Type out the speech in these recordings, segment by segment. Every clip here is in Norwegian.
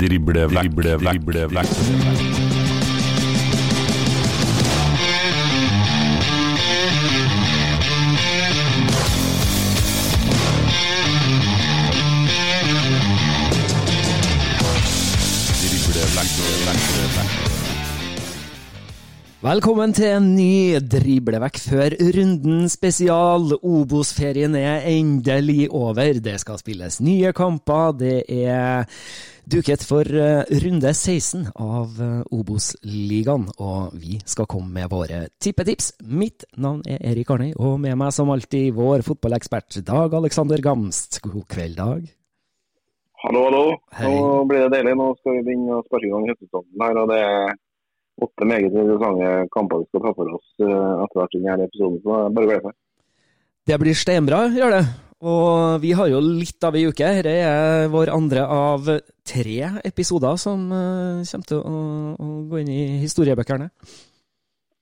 Driblevekk. Driblevekk. Driblevekk. Velkommen til en ny driblevekk før runden spesial. Obos-ferien er endelig over. Det skal spilles nye kamper. Det er duket for eh, runde 16 av eh, Obos-ligaen, og vi skal komme med våre tippetips. Mitt navn er Erik Arnøy, og med meg som alltid vår fotballekspert Dag Alexander Gamst. God kveld, Dag. Hallo, hallo. Hei. Nå blir det deilig. Nå skal vi begynne å sparke i gang høstsesongen her. og Det er åtte meget interessante kamper vi skal ta for oss eh, etter hvert i denne episoden. Så er bare gleder meg. Det blir steinbra, gjør det. Og vi har jo litt av ei uke. Dette er vår andre av tre episoder som eh, kommer til å, å gå inn i historiebøkene.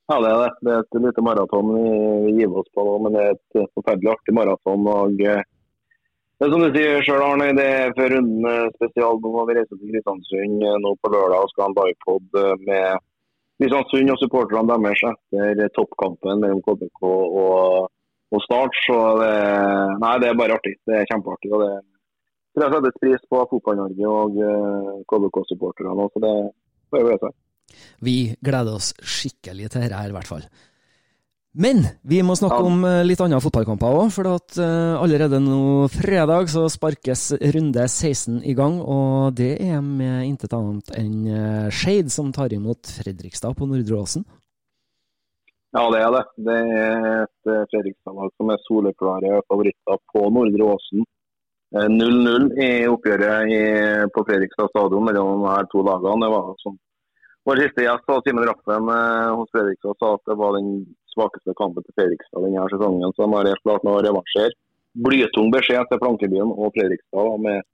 Ja, det er det. Det er et lite maraton vi, gir oss på nå, men det er et forferdelig artig maraton. og eh, det er som du sier sjøl, Arne. Det er før runden spesial. Nå må vi reise til Kristiansund nå på lørdag og skal ha en eh, med Kristiansund og supporterne deres etter toppkampen mellom KBK og, og Start. Så det, nei, det er bare artig. Det er kjempeartig. og det tror jeg settes pris på Fotball-Norge og eh, KBK-supporterne. Så det får jeg glede seg. Vi gleder oss skikkelig til dette her, i hvert fall. Men vi må snakke om eh, litt andre fotballkamper òg, for at eh, allerede nå fredag så sparkes runde 16 i gang, og det er med intet annet enn uh, Skeid som tar imot Fredrikstad på Nordre Åsen. Ja, det er det. Det er et eh, Fredrikstad-lag som er soleklare favoritter på Nordre Åsen. Eh, 0-0 i oppgjøret i, på Fredrikstad stadion mellom de her to lagene. Det var som vår siste gjest, Simen Raffen eh, hos Fredrikstad, sa at det var den svakeste kampen til Fredrikstad denne sesongen. Så de har helt klart noe revansjer. Blytung beskjed til Flankebyen og Fredrikstad med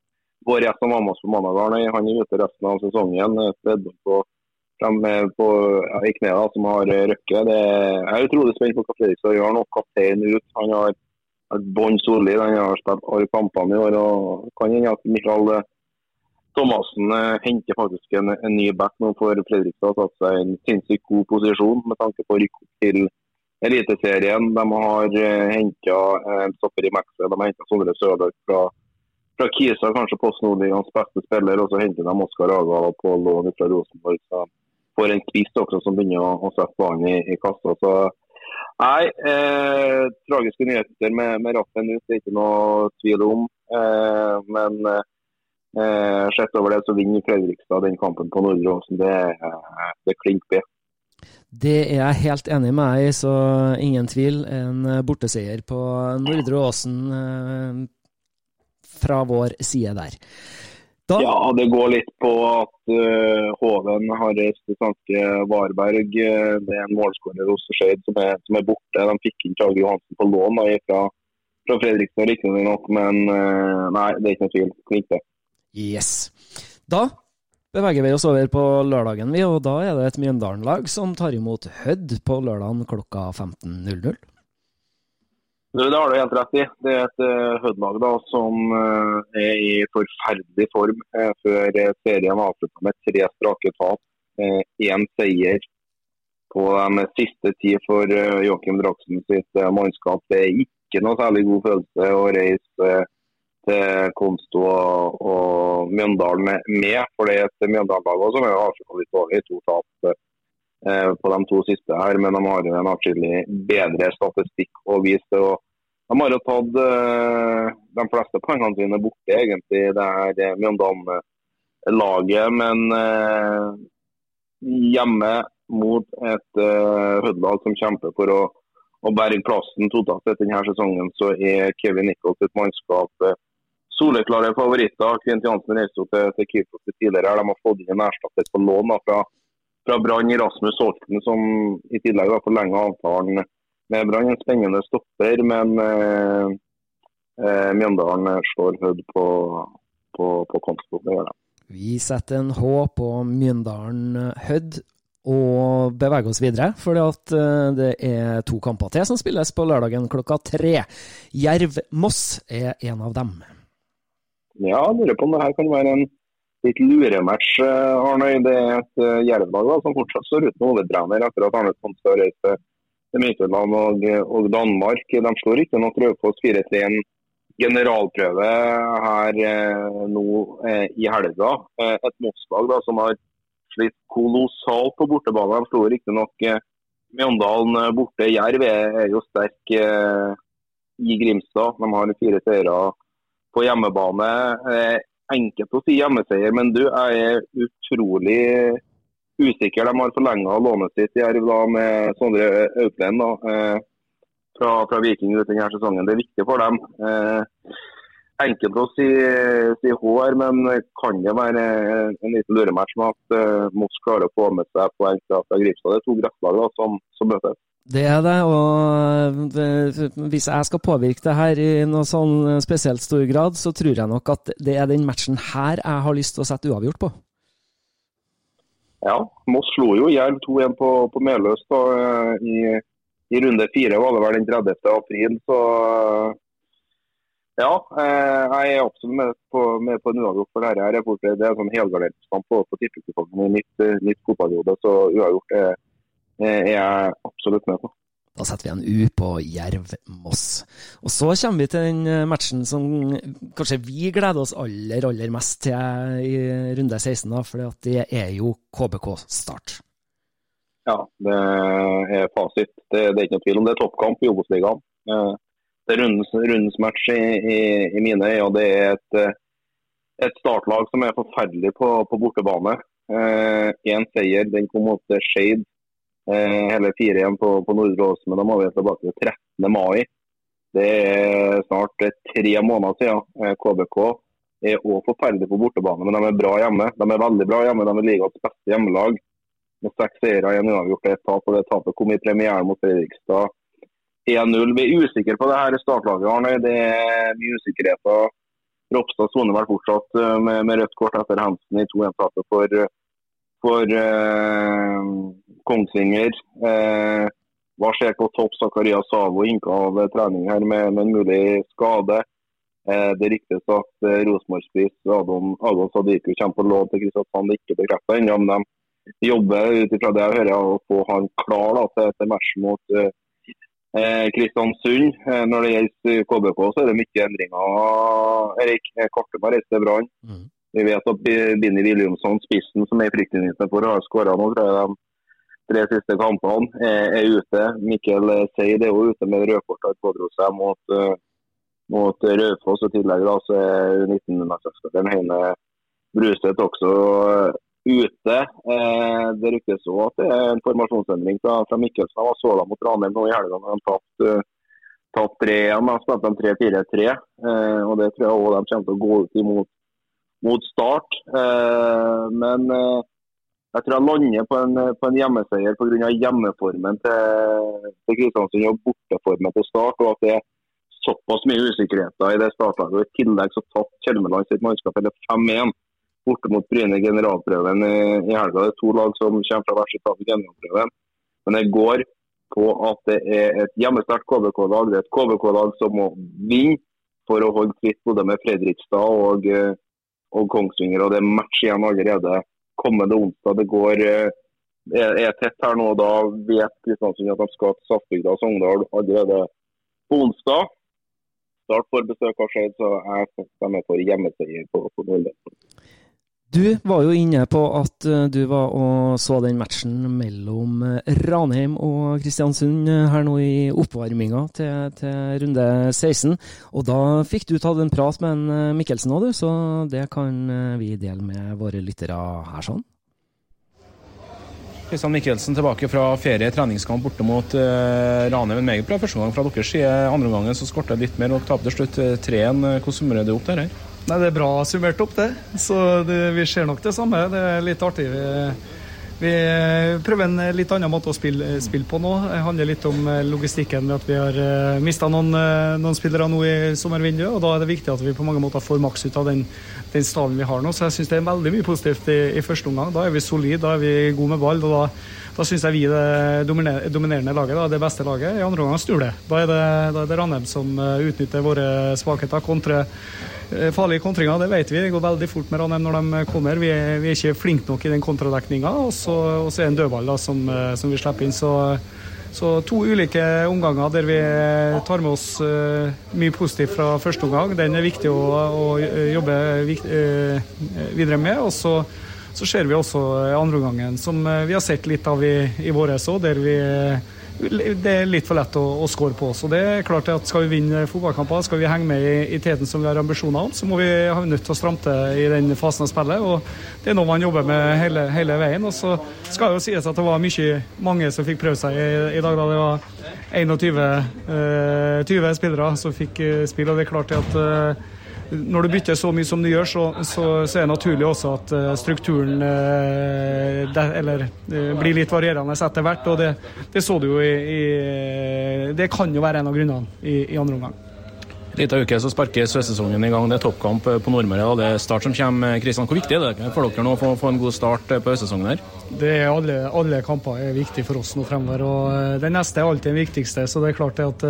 vår gjest oss på mandag. Han er ute resten av sesongen. eh, Spredde på, frem på, ja, i kneet, som har røkket. røkke. Det, jeg er utrolig spent på hva Fredrikstad gjør nå. Kaptein ut. Han har vært bånn solid. Han har spilt alle kampene i år. og Kan hende at Mikael eh, Thomassen eh, henter faktisk en, en ny back nå for Fredrikstad. Har tatt seg en sinnssykt god posisjon med tanke på å rykke opp til Eliteserien. De har uh, henta en stopper i Maxwell. De har henta Sondre Sørløk fra, fra Kisa, kanskje Post Nordligaens beste spiller. Og så henter de Oskar Aga på lån fra Rosenborg. Så får en spiss også som begynner å, å sette ballen i, i kassa. Så nei, eh, tragiske nyheter med, med Raffen ut, det er ikke noe tvil om. Eh, men eh, sett over det, så vinner Fredrikstad den kampen på Nordre Åsen. Det, er- det er klink. Det er jeg helt enig med deg i, så ingen tvil. En eh, borteseier på Nordre Åsen eh, fra vår side der. Da, Ja, det går litt på at uh, Hoven har reist til Sanke Varberg. Det er en målskårer hos Skeid som, som er borte. De fikk inn Tage Johansen på lån da, fra fra Fredrikstad, riktignok, men uh, nei, det er ikke noe tvil. Det. Yes. Da beveger vi oss over på lørdagen, vi, og da er det et Mjøndalen-lag som tar imot Hødd på lørdagen klokka 15.00. Det har du helt rett i. Det er et uh, Hødd-lag som uh, er i forferdelig form uh, før serien avslutta med tre strake tap. Én seier på de siste ti for Joakim Draksen sitt mannskap. Det er ikke noe særlig god følelse å reise til Konsto og, og Mjøndalen med. For det er et Mjøndalen-lag som er avslutta litt dårlig. To tap eh, på de to siste her, men de har jo en atskillig bedre statistikk å vise til. De har jo tatt eh, de fleste poengene sine borte, egentlig, det her Mjøndalen-laget. Men eh, hjemme mot et Hødd-lag som kjemper for å, å berge plassen totalt etter denne sesongen, så er Kevin Nichols et mannskap soleklare favoritter. Kvint Jansen reiste til, til Kypros tidligere. De har fått inn en erstatter på lån da, fra, fra Brann i Rasmus Holten, som i tillegg har forlenget avtalen med Brann. En spennende stopper, men eh, eh, Mjøndalen slår Hødd på, på, på konto. Det gjør de. Vi setter en H på Mjøndalen Hødd og beveger oss videre, for det er to kamper til som spilles på lørdagen klokka tre. Jerv-Moss er en av dem. Ja, jeg lurer på om det her kan være en litt lurematch, eh, Arnøy. Det er et uh, Jerv-lag som fortsatt står uten hovedtrener etter at Arne Tonstad reiste til Midtjylland og, og, Danmark. De slår riktignok Raufoss 4-3 en generalprøve her eh, nå eh, i helga. Eh, et Moss-lag som har slitt kolossalt på bortebane. De slo riktignok eh, Mjøndalen borte. Jerv er, jo sterk eh, i Grimstad. De har fire seire på hjemmebane. Eh, enkelt å si hjemmeseier, men du, jeg er utrolig usikker. De har forlenga lånet sitt i Jerv med Sondre Auklend eh, fra, fra, Viking denne sesongen. Det er viktig for dem. Eh, enkelt å si, si hår, men kan det være en liten lurematch med at uh, Moss klarer å få med seg poeng fra Grimstad. Det er to gresslag som, som møtes. Det er det, og hvis jeg skal påvirke det her i noe sånn spesielt stor grad, så tror jeg nok at det er den matchen her jeg har lyst til å sette uavgjort på. Ja, Moss slo jo Jerv 2-1 på, på Meløs da, i, i, runde fire, var det vel den 30. april. Så ja, jeg er absolutt med på, med på en uavgjort for dette. her. Det er en sånn helgarderingskamp på, på tippekupongen i mitt, mitt fotballhode, så uavgjort er er jeg absolutt med på. Da setter vi en U på Jerv-Moss. Og Så kommer vi til den eh, matchen som kanskje vi gleder oss aller aller mest til i runde 16, da, for det er jo KBK-start. Ja, det er fasit. Det, det, er ikke noe tvil om det er toppkamp i Obos-ligaen. Eh, det rundens, rundens match i, i, i, mine øyne. Det er et, eh, et startlag som er forferdelig på, på bortebane. Én eh, seier, den kom mot Skeid Eh, hele fire igjen på, på Nordre Ås, men da må vi tilbake til 13. mai. Det er snart tre måneder siden. KBK eh, er òg forferdelig på bortebane, men de er bra hjemme. De er veldig bra hjemme. De er ligaens beste hjemmelag. Med seks seire, én uavgjort, ett tap. og Det tapet kom i premieren mot Fredrikstad 1-0. Vi er usikre på det her startlaget. Arne. Det er mye usikkerheter. Ropstad soner vel fortsatt eh, med, med, rødt kort etter Hansen i 2-1-tapet for for eh, Kongsvinger. Eh, hva skjer på topp? Zakaria Savo inka av trening her med, med, en mulig skade. Eh, det ryktes at eh, Rosenborg-spiss Adon, Sadiku kommer på lån til Kristiansand. Det er ikke bekreftet ennå, men de jobber ut ifra det jeg hører å få han klar da, til, til match mot eh, eh, Kristiansund. Eh, når det gjelder KBK, så er det mye endringer. Erik Kartem har til Brann. Mm. Vi vet at Binni Williamson, spissen som er i friktlinjen for å ha skåra nå, tror jeg de tre siste kampene, er, er ute. Mikkel Seid er jo ute med rødkort han pådro seg mot, mot Raufoss. og tillegg da, så er U19-mesterskaperen Heine Bruseth også ute. Eh, det ryktes òg at det er en formasjonsendring fra, fra Mikkelsen. Han var såla mot Ranheim nå i helga da han tapte tapt 3-1. Da spilte de 3-4-3. og Det tror jeg òg de kommer til å gå ut imot mot Start. Eh, men eh, jeg tror jeg lander på en, på en hjemmeseier pga. hjemmeformen til, til Kristiansund og borteformen til Start. og at det er såpass mye usikkerheter i det startlaget. I tillegg så tatt Kjelmeland sitt mannskap eller 5-1 borte mot Bryne generalprøven i, i helga. Det er to lag som kommer fra hver sitt av generalprøven. Men det går på at det er et hjemmesterkt KBK-lag. Det er et KBK-lag som må vinne for å holde tritt både med Fredrikstad og, eh, og Kongsvinger. og Det er match igjen allerede kommende onsdag. Det går eh, er, tett her nå. Da vet Kristiansund at de skal til Saftbygda og Sogndal allerede på onsdag. Start for besøk av Skeid, så jeg stemmer for hjemmeseier på, på Nordland. Du var jo inne på at eh, du var og så den matchen mellom eh, Ranheim og Kristiansund eh, her nå i oppvarminga til, til, runde 16. Og da fikk du tatt en prat med en Mikkelsen òg, du, så det kan vi dele med våre lyttere her sånn. Kristian Mikkelsen tilbake fra ferie, treningskamp borte mot uh, Ranheim. En meget bra første gang fra deres side. Andre gangen så det litt mer og tapte til slutt 3-1. Hvordan summerer du opp det her? Nei, Det er bra summert opp, det. Så det, vi ser nok det samme. Det er litt artig. Vi, vi prøver en litt annen måte å spille, spille, på nå. Det handler litt om logistikken med at vi har eh, mista noen, uh, noen, spillere nå i sommervinduet. og Da er det viktig at vi på mange måter får maks ut av den, den stallen vi har nå. Så jeg syns det er veldig mye positivt i, i første omgang. Da er vi solide, da er vi gode med ball. og da da syns jeg vi det dominerende laget, da, det beste laget. I andre omgang snur det. Da er det, da det Ranheim som eh, utnytter våre svakheter. kontra Eh, farlige kontringer, det vet vi. Det går veldig fort med Ranheim når de kommer. Vi er, vi er ikke flinke nok i den kontradekninga. Og så er det en dødball da, som, eh, som, vi slipper inn. Så, så, to ulike omganger der vi tar med oss uh, mye positivt fra første omgang. Den er viktig å, å jobbe vikt, uh, videre med. og så så ser vi også andre omgangen, som vi har sett litt av i, i våres òg, der vi det er litt for lett å, å score på Så det er klart at Skal vi vinne fotballkamper, skal vi henge med i, i teten som vi har ambisjoner om, så må vi ha nødt til å stramme til i den fasen av spillet. og Det er noe man jobber med hele, hele veien. og Så skal jo sies at det var mye, mange som fikk prøve seg i, i dag. da Det var 21 eh, 20 spillere som fikk eh, spille. og det er klart at eh, når du bytter så mye som du gjør, så, så, så er det naturlig også at uh, strukturen uh, der, eller, uh, blir litt varierende etter hvert. og Det, det så du jo i, i, Det kan jo være en av grunnene i, i andre omgang. Liten uke så sparker høstsesongen i gang. Det er toppkamp på Nordmøre. Det er start som kommer. Kristian, hvor viktig er det for dere nå å få, en god start på høstsesongen her? Er alle, alle, kamper er viktige for oss nå fremover. og Det neste er alltid den viktigste. så Det er klart at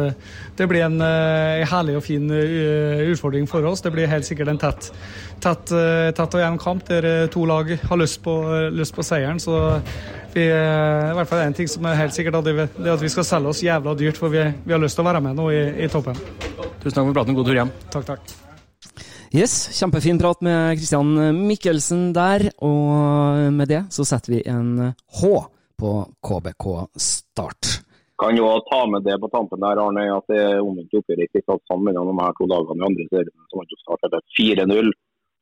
det blir en, en herlig og fin utfordring for oss. Det blir helt sikkert en tett, tett, tett og jevn kamp der to lag har lyst på, lyst på seieren. så vi, i hvert fall en ting som er helt sikkert, at det er at vi skal selge oss jævla dyrt, for vi, vi har lyst til å være med nå i, i toppen. Tusen takk for praten. God tur hjem. Takk, takk. Yes, kjempefin prat med Kristian Mikkelsen der. Og med det så setter vi en H på KBK Start. Kan jo ta med det på tampen der, Arne, at det er omvendt oppgjør i Kristiansand mellom de her to lagene i andre serien, som har startet 4-0.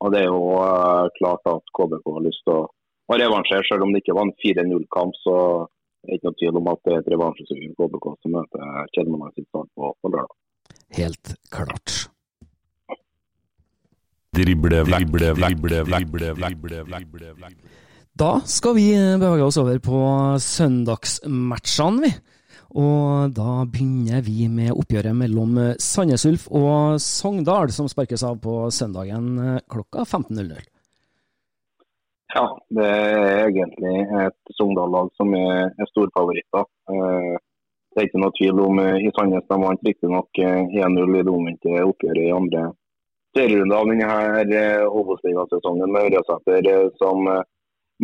Og det er jo uh, klart at KBK har lyst til å, å revansjere, selv om det ikke var en 4-0-kamp. så er det ikke noe tvil om at det er et revansjesugende KBK som møter Kjelmeland sitt start på, på lørdag helt klart. Da skal vi bevege oss over på søndagsmatchene, vi. Og da begynner vi med oppgjøret mellom Sandnes Ulf og Sogndal, som sparkes av på søndagen klokka 15.00. Ja, det er egentlig et Sogndal-lag som er, er storfavoritter. Eh, det er ikke noe tvil om eh, i Sandnes de vant riktignok 1-0 eh, i det omvendte oppgjøret i andre serierunde av denne eh, Obos-ligasesongen med Ørjasæter som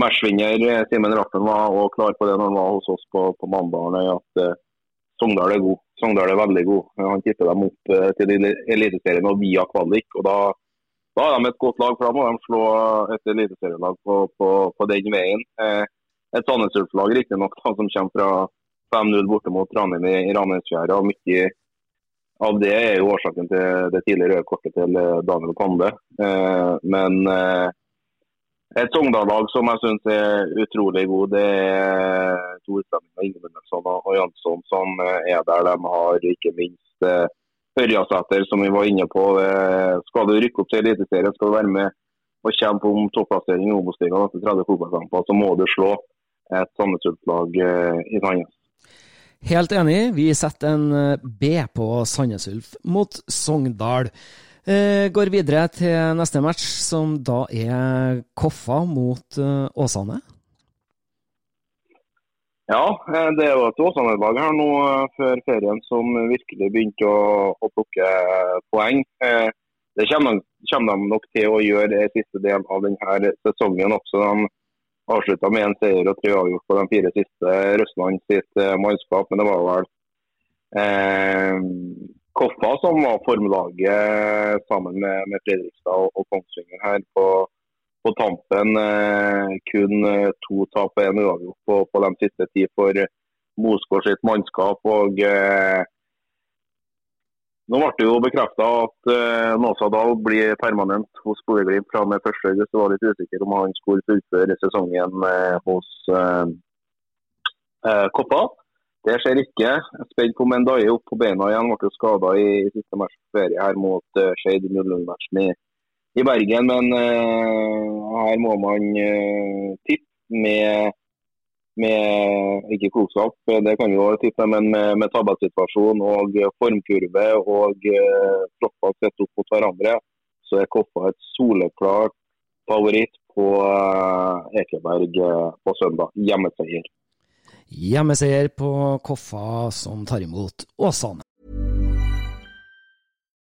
matchvinner. Simen Rappen var og klar på det når han var hos oss på, på mandag, at uh, Sogndal er god. Sogndal er veldig god. Han tipper dem opp uh, til Eliteserien og via kvalik. og da, da er de et godt lag, for da må de slå et eliteserielag på, på, på, den veien. Uh, et Sandnes Ulf-lag riktignok som kommer fra 5-0 borte mot Ranheim i, i Ranheimsfjæra. Mye av det er jo årsaken til det tidligere røde kortet til eh, Daniel Kande. Eh, men eh, et Sogndal-lag som jeg syns er utrolig god, det er to utlendinger, Ingemundsson og Jansson, som er der. De har ikke minst eh, Ørjasæter, som vi var inne på. Eh, skal du rykke opp til Eliteserien, skal du være med og kjempe om topplassering i Obos-ligaen etter 30 fotballkamper, så må du slå et Sandnes Ulf-lag eh, i Sandnes. Helt enig. Vi setter en eh, B på Sandnes Ulf mot Sogndal. Eh, går videre til neste match, som da er Koffa mot eh, Åsane. Ja, eh, det er jo et Åsane-lag her nå før ferien som virkelig begynte å, å plukke poeng. Det kommer, de nok til å gjøre i siste del av denne sesongen også. De avslutta med en seier og tre avgjort på de fire siste Røstland sitt mannskap. Men det var vel eh, Koffa som var formlaget sammen med, med Fredrikstad og, og Kongsvinger her på på tampen eh, kun eh, to tap og én uavgjort på, på, de siste ti for Mosgård sitt mannskap. og eh, nå ble det jo bekrefta at eh, Nåsa Dahl blir permanent hos Bodø-Glimt fra med 1.8. Jeg var litt usikker om han skulle fullføre sesongen eh, hos eh, eh Koppa. Det skjer ikke. Spent på Mendaye opp på beina igjen. Ble skada i, siste match ferie her mot uh, Skeid i 0-0-matchen i i Bergen. Men uh, her må man uh, tippe med, med ikke klokskap, det kan vi jo tippe, men med, med tabellsituasjon og formkurve og uh, tropper sett opp mot hverandre, så er Koffa et soleklart favoritt på uh, Ekeberg på søndag. Hjemmeseier. Hjemmeseier på Koffa, som tar imot Åsane.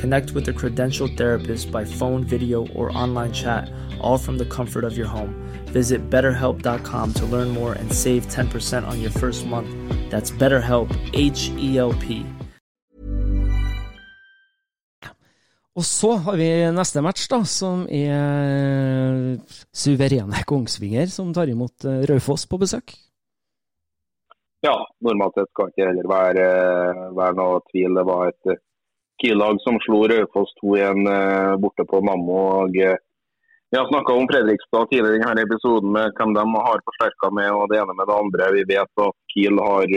Connect with a credentialed therapist by phone, video, or online chat, all from the comfort of your home. Visit betterhelp.com to learn more and save 10% on your first month. That's BetterHelp, H E L P. Og så har vi neste match, da, som er suverene Kongsvinger, som tar imot eh, Raufoss på besøk. Ja, normalt sett skal ikke heller være, være noe tvil. Det var et Kiel-lag som slo Raufoss 2-1 eh, borte på Nammo. eh, Vi har snakka om Fredrikstad tidligere i denne episoden med hvem de har forsterka med og det ene med det andre. Vi vet at Kiel har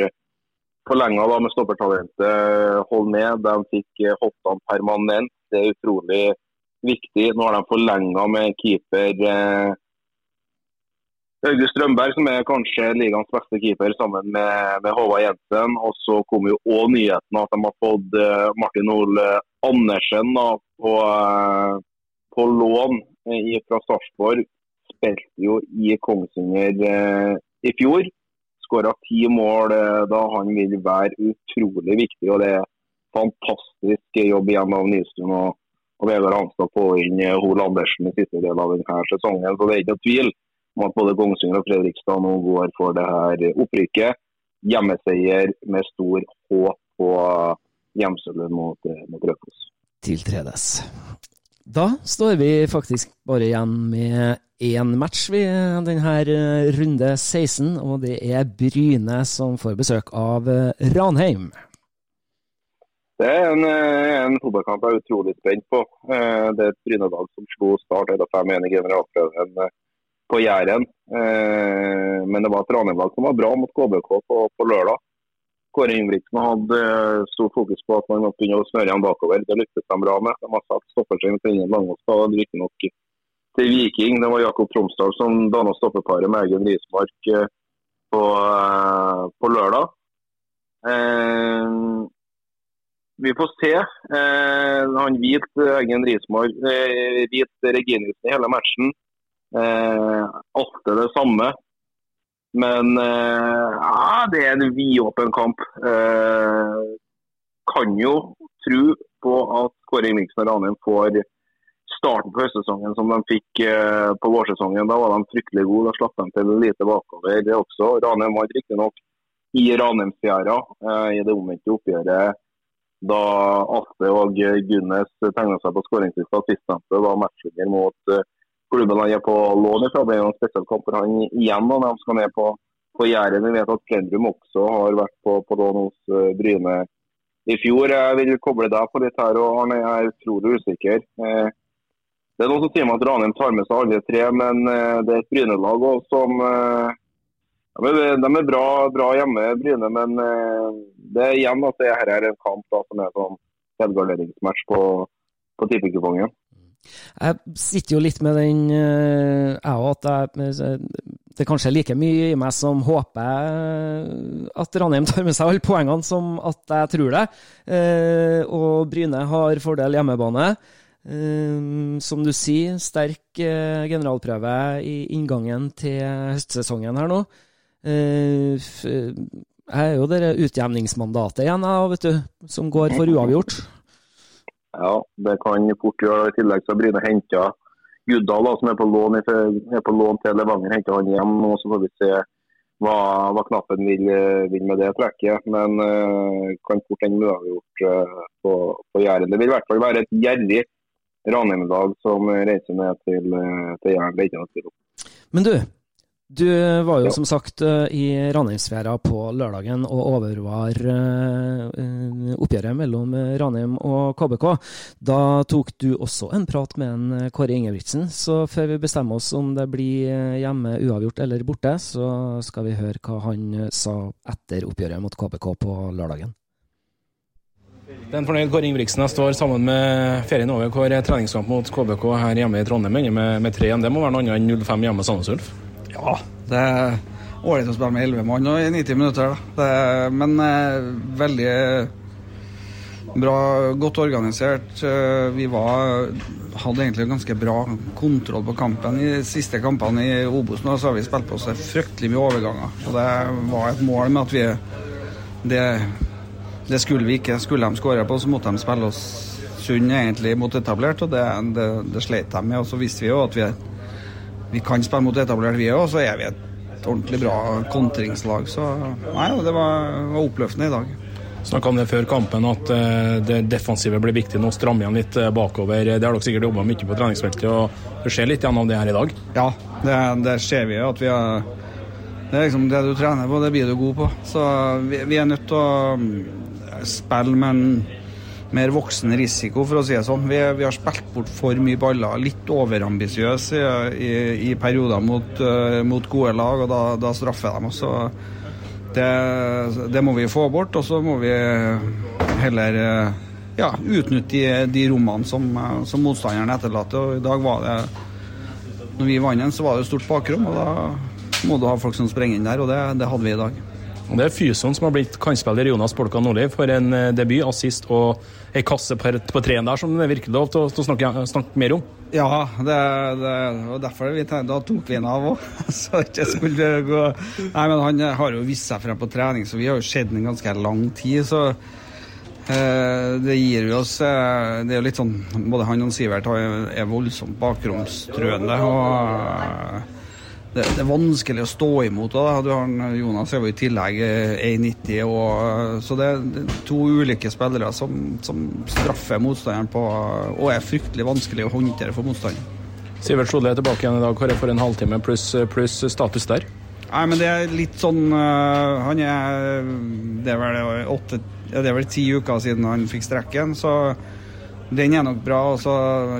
forlenga med stoppertalentet Holmé. De fikk Hottan permanent. Det er utrolig viktig. Nå har de forlenga med keeper eh, August Strømberg, som er kanskje ligaens beste keeper, sammen med, med Håvard Jensen. Og så kom jo òg nyheten at de har fått uh, Martin Ole Andersen da, på, uh, på, lån uh, fra Sarpsborg. Spilte jo i Kongsvinger i fjor. Skåra ti mål da. Han vil være utrolig viktig. og det er fantastisk jobb igjen av Nystuen og, og Vegard Hanstad på inn Hol Andersen i siste del av denne sesongen. Så det er ikke noe tvil om at både Kongsvinger og Fredrikstad nå går for det her opprykket. Hjemmeseier med stor H på hjemsølvet mot, mot Rødfoss. Tiltredes. Da står vi faktisk bare igjen med én match ved denne eh, runde 16, og det er Bryne som får besøk av eh, Ranheim. Det er en, eh, en fotballkamp jeg er utrolig spent på. Eh, Det er et Bryne-lag som slo Start 5-1 i generalprøven eh, på Jæren. Eh, Men det var et Ranheim-lag som var bra mot KBK på, på lørdag. Kåre Ingebrigtsen hadde eh, stort fokus på at man måtte begynne å smøre igjen bakover. Det lyktes de bra med. De har satt stopperstrein til ingen Langås riktignok til Viking. Det var Jakob Tromsdal som dannet stoppeparet med Egen Rismark eh, på, eh, på lørdag. Eh, vi får se. Eh, han hvit Egen Rismark, hvit Reginiussen i hele matchen. Eh, ofte det samme. Men eh, ja, det er en vidåpen kamp. Eh, kan jo tro på at Kåre Ingebrigtsen og Ranheim får starten på høstsesongen som de fikk eh, på vårsesongen. Da var de fryktelig gode. Da slapp de til lite bakover det også. Ranheim vant riktignok i Ranheimsfjæra eh, i det omvendte oppgjøret da Aste og Gunnes tegna seg på skåringslista sistnevnte. var matchvinner mot eh, klubben han er på lån ifra. Det er jo en spesiell for han igjen når han skal ned på, på Jæren. Vi vet at Kendrum også har vært på, på lån hos uh, Bryne i fjor. Jeg vil koble deg på litt her, og Arne jeg er utrolig usikker. Eh, det er noen som sier meg at Ranheim tar med seg alle tre, men eh, det er et Bryne-lag også som eh, de er bra, bra hjemme, Bryne, men eh, det er igjen at det her er en kamp da, som er sånn selvgarderingsmatch på, på tippekupongen. Jeg sitter jo litt med den, eh, jeg òg, at det kanskje er like mye i meg som håper at Ranheim tar med seg alle poengene, som at jeg tror det. Eh, Og Bryne har fordel hjemmebane. Eh, Som du sier, sterk generalprøve i inngangen til høstsesongen her nå. Jeg er jo det utjevningsmandatet igjen, vet du, som går for uavgjort. Ja, det kan fort gjøre. I tillegg så har Bryne henta Guddal, da, som er på lån, er på lån til Levanger. Henta han hjem og så får vi se hva, hva knappen vil, vil med det trekket. Men uh, kan fort ende med uavgjort uh, på, på Jæren. Det vil i hvert fall være et gjerrig Ranheim-lag som reiser ned til, eh, til Jæren. Men du, du var jo som sagt eh, i Ranheimsfjæra på lørdagen og overvar eh, eh, oppgjøret mellom Ranheim og KBK. Da tok du også en prat med en Kåre Ingebrigtsen, så før vi bestemmer oss om det blir hjemme uavgjort eller borte, så skal vi høre hva han sa etter oppgjøret mot KBK på lørdagen. Det er en fornøyd Kåre Ingebrigtsen. Jeg står sammen med ferien over hvor treningskamp mot KBK her hjemme i Trondheim ender med, med 3-1. Det må være noe annet enn 0-5 hjemme Sandnes Ulf? Ja, det er ålreit å spille med 11 mann i 90 minutter. Er- men eh, veldig bra, godt organisert. Eh, Vi var, hadde egentlig ganske bra kontroll på kampen. I de siste kampene i Obos nå, så har vi spilt på oss fryktelig mye overganger. Og det var et mål med at vi det, det skulle vi ikke. Skulle de skåre på, så måtte de spille oss sunn egentlig mot etablert, og det, det, det slet de med. Og så visste vi jo at vi, vi kan spille mot etablert, vi òg, så er vi et ordentlig bra kontringslag. Så nei, det var, var oppløftende i dag. Snakka om det før kampen, at eh, det defensive blir viktig nå. Stramme igjen litt eh, bakover. Det har dere sikkert jobba mye på treningsfeltet, og du ser litt gjennom det her i dag? Ja, det, det ser vi jo. at vi har Det er liksom det du trener på, det blir du god på. Så vi, vi er nødt til å mm, spille med en mer voksen risiko, for å si det sånn. Vi, vi har spilt bort for mye baller. Litt overambisiøse i, i, i perioder mot, uh, mot gode lag, og da, da straffer de oss. Det, det må vi få bort, og så må vi heller uh, ja, utnytte de, de rommene som, eh, som motstanderen etterlater. Og I dag var det Når vi vant den, så var det et stort bakrom, og da må du ha folk som sprenger inn der, og det, det hadde vi i dag. Det er Fyson som har blitt kantspiller Jonas Polka Nordli for en eh, debut, assist og ei kasse på, på treen der som det er virkelig lov til å, til å snakke, snakke mer om. Ja, det, det, derfor vi tenkte, da tok vi den av òg. Så ikke skulle gå Nei, men han har jo vist seg frem på trening, så vi har jo sett ham en ganske lang tid. Så eh, det gir jo oss eh, Det er jo litt sånn Både han og Sivert er voldsomt bakromstruende. og eh, det, det er vanskelig å stå imot. Da. Du har Jonas er jo i tillegg eh, 1,90, og, eh, så det er er to ulike spillere som, som straffer motstanderen på og er fryktelig vanskelig å håndtere for motstanderen. Sivert Solli er tilbake igjen i dag. Kåre for en halvtime pluss plus status der. Nei, men det er litt sånn Han er Det er vel åtte Det er vel ti uker siden han fikk strekken, så den er nok bra. Og så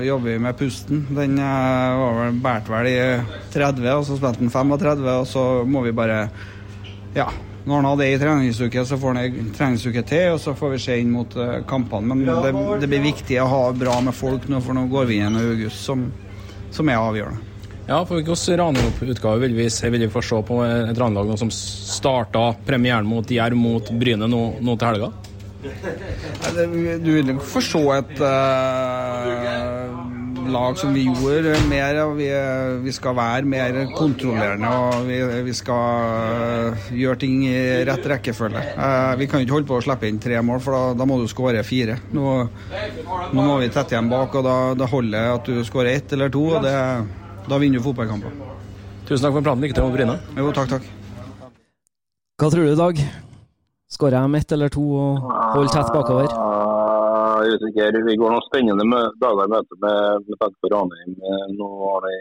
jobber vi med pusten. Den uh, var vel båret vel i 30, og så spilte han 35, og så må vi bare Ja. Når han det i treningsuke, så får han ei treningsuke til, og så får vi se inn mot uh, kampene. Men det, det, blir viktig å ha bra med folk nå, for nå går vi inn i august, som, som er avgjørende. Ja, for hvilken Ranheim-utgave vil, vi, vil vi få se på et Ranheim-lag som starta premieren mot Jerv mot Bryne nå, nå til helga? Du vil nok få se et uh, lag som vi gjorde mer. Vi, vi skal være mer kontrollerende og vi, vi skal uh, gjøre ting i rett rekkefølge. Uh, vi kan ikke holde på å slippe inn tre mål, for da, da må du skåre fire. Nå, nå, må vi tette igjen bak, og da, da holder at du skårer ett eller to. og det, Da vinner du fotballkamper. Tusen takk for praten. Lykke til med Bryne. Jo, takk, takk. Hva tror du, Dag? Skårer de ett eller to og holder tett bakover? Uh, jeg er usikker. Vi går noen spennende dager i møte med, med tanke på Ranheim. Nå har de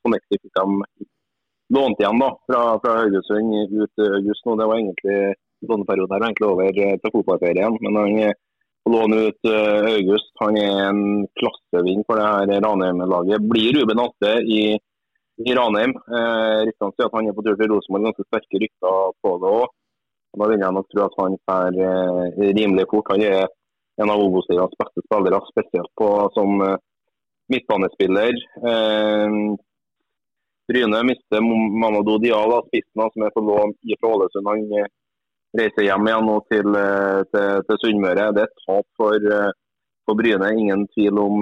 Connecty fikk dem lånt igjen da, fra, fra Haugesund ut august nå. Det var egentlig denne perioden her, egentlig over til fotballferien. Men han låner ut august. Han er en klassevinn for det her Ranheim-laget. Blir Ruben Atte i, i Ranheim. Eh, Riktignok sier at han er på tur til Rosenborg. Ganske sterke rykter på det òg. Da vil jeg nok tro at han får eh, rimelig fort. Han er en av Obos-ligas beste spillere, spesielt på, som eh, midtbanespiller. Eh, Bryne mister Mamadou Diala, spissen som er på lån i Ålesund. Han reiser hjem igjen nå til, til, til Sunnmøre. Det er et tap for, for, Bryne, ingen tvil om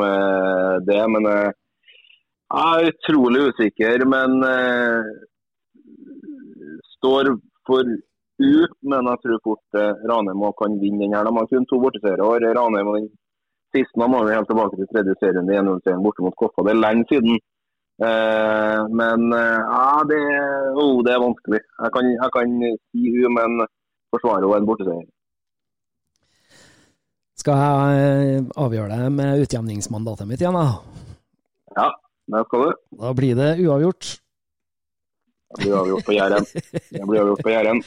det. Men jeg er utrolig usikker. Men står for ut, men jeg tror fort eh, Ranheim kan vinne den. her. De har kun to borteseiere. Ranheim og den siste må vi helt tilbake til tredje serien, 1-0-serien borte mot Koffa. Det er lenge siden. Eh, men eh, ja, det, oh, det, er vanskelig. Jeg kan, jeg kan si U, men forsvarer hun en borteseier. Skal jeg eh, avgjøre det med utjevningsmandatet mitt igjen, da? Ja, det skal du. Da blir det uavgjort. Det blir uavgjort på Jæren. Jeg blir uavgjort på Jæren.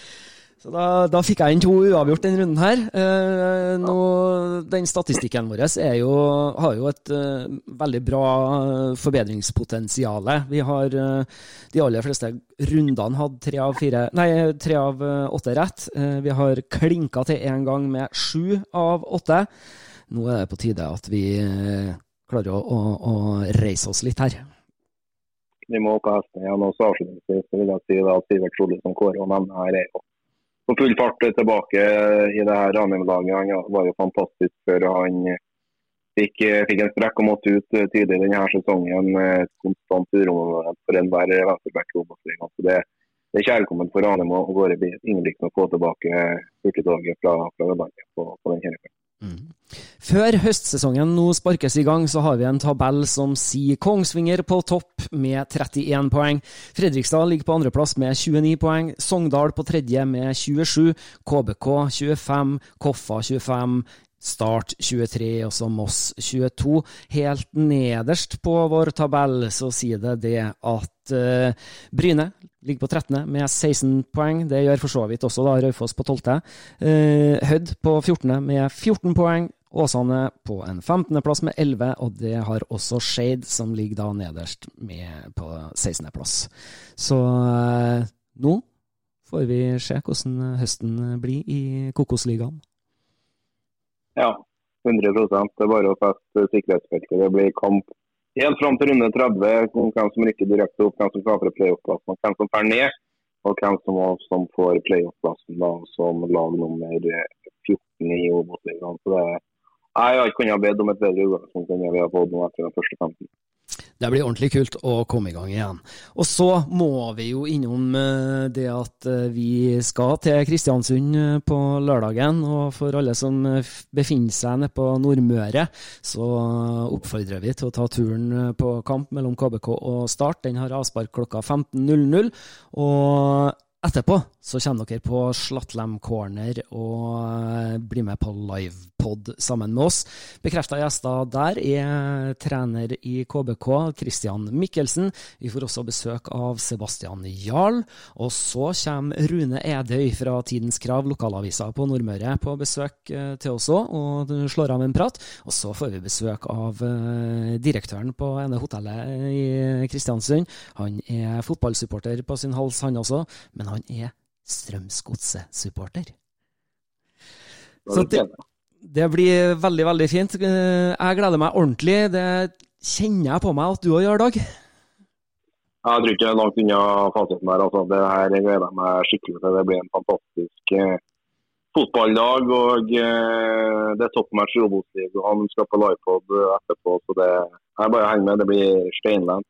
Så da, da, fikk jeg inn to uavgjort den runden her. Eh, nå, den statistikken vår jo, har jo et eh, veldig bra forbedringspotensial. Vi har eh, de aller fleste rundene hatt tre av, fire, nei, tre av uh, åtte rett. vi har klinka til én gang med sju av åtte. Nå er det på tide at vi klarer å, å, å, reise oss litt her. Vi må opp hesten igjen. og Avslutningsvis vil jeg si at Sivert Solli som kårer og nevner her er jo på full fart tilbake i det her Ranheim-laget. Han var jo fantastisk før han fikk, fikk en strekk og måtte ut tidlig denne sesongen. Et Konstant uromoment for enhver venstreback Obos-ligaen. Det, det er kjærkomment for Ranheim å gå i innenriks og få tilbake hurtigtoget fra, fra Vestlandet på, på den kampen. Mm. Før høstsesongen nå sparkes i gang, så har vi en tabell som sier Kongsvinger på topp med 31 poeng. Fredrikstad ligger på andreplass med 29 poeng. Sogndal på tredje med 27. KBK 25. Koffa 25. Start 23, og så Moss 22. Helt nederst på vår tabell så sier det det at uh, Bryne ligger på 13. med 16 poeng. Det gjør for så vidt også da Raufoss på 12. Uh, Hødd på 14. med 14 poeng. Åsane på en 15.-plass med 11, og det har også Shade, som ligger da nederst på 16.-plass. Så uh, nå får vi se hvordan høsten blir i Kokosligaen. Ja, 100 Det er bare å feste sikkerhetsbeltet. Det blir kamp helt fram til runde 30 om hvem som rykker direkte opp, hvem som klafrer playoff-plassen, hvem som får ned, og hvem som, som får playoff-plassen som lag nummer 14 i Obos-ligaen. Jeg har ikke kunnet bedt om et bedre utgangspunkt enn vi har fått nå etter den første 15. Det blir ordentlig kult å komme i gang igjen. Og så må vi jo innom eh, det at eh, vi skal til Kristiansund eh, på lørdagen. Og for alle som befinner seg nede på Nordmøre, så oppfordrer vi til å ta turen på kamp mellom KBK og Start. Den har avspark klokka 15.00. Og etterpå så kommer dere på Slattlem Corner og blir med på livepod sammen med oss. Bekrefta gjester der er trener i KBK, Christian Mikkelsen. Vi får også besøk av Sebastian Jarl. Og så kommer Rune Edøy fra Tidens Krav, lokalavisa på Nordmøre, på besøk til oss òg, og slår av en prat. Og så får vi besøk av direktøren på ene hotellet i Kristiansund. Han er fotballsupporter på sin hals, han også, men han er Strømsgodset-supporter. Så det, det, blir veldig, veldig fint. Jeg gleder meg ordentlig. Det kjenner jeg på meg at du òg gjør, Dag. Jeg tror ikke jeg er langt unna fasiten der. Altså. Det her gleder jeg meg skikkelig til. Det blir en fantastisk eh, fotballdag. og eh, Det er toppmatch i Obos-ligaen. Han skal på livepod etterpå. så det er bare å henge med. Det blir steinlendt.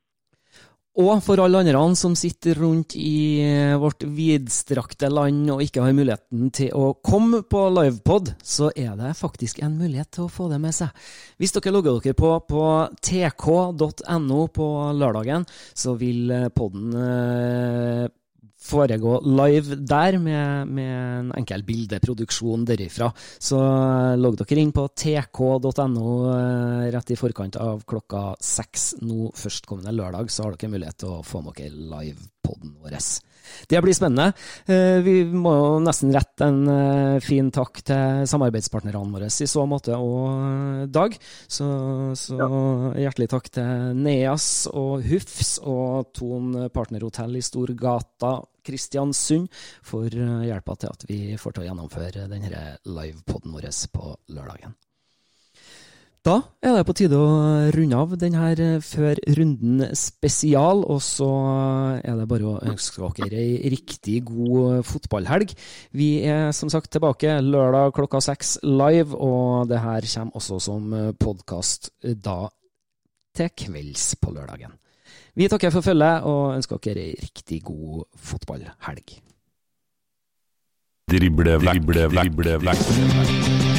Og for alle andre som sitter rundt i vårt vidstrakte land og ikke har muligheten til å komme på livepod, så er det faktisk en mulighet til å få det med seg. Hvis dere logger dere på på tk.no på lørdagen, så vil podden eh, foregå live der, med, med, en enkel bildeproduksjon derifra. Så logg dere inn på tk.no eh, rett i forkant av klokka seks nå førstkommende lørdag, så har dere mulighet til å få med dere livepoden vår. Det blir spennende. Eh, vi må jo nesten rette en eh, fin takk til samarbeidspartnerne våre i så måte, og Dag. Så, så ja. hjertelig takk til Neas og Hufs og Ton partnerhotell i Storgata Kristiansund for hjelpa til at vi får til å gjennomføre denne livepoden vår på lørdagen. Da er det på tide å runde av denne Før runden spesial, og så er det bare å ønske dere ei riktig god fotballhelg. Vi er som sagt tilbake lørdag klokka seks live, og det her kommer også som podkast da til kvelds på lørdagen. Vi takker for følget og ønsker dere ei riktig god fotballhelg. Drible vekk, drible vekk, drible vekk.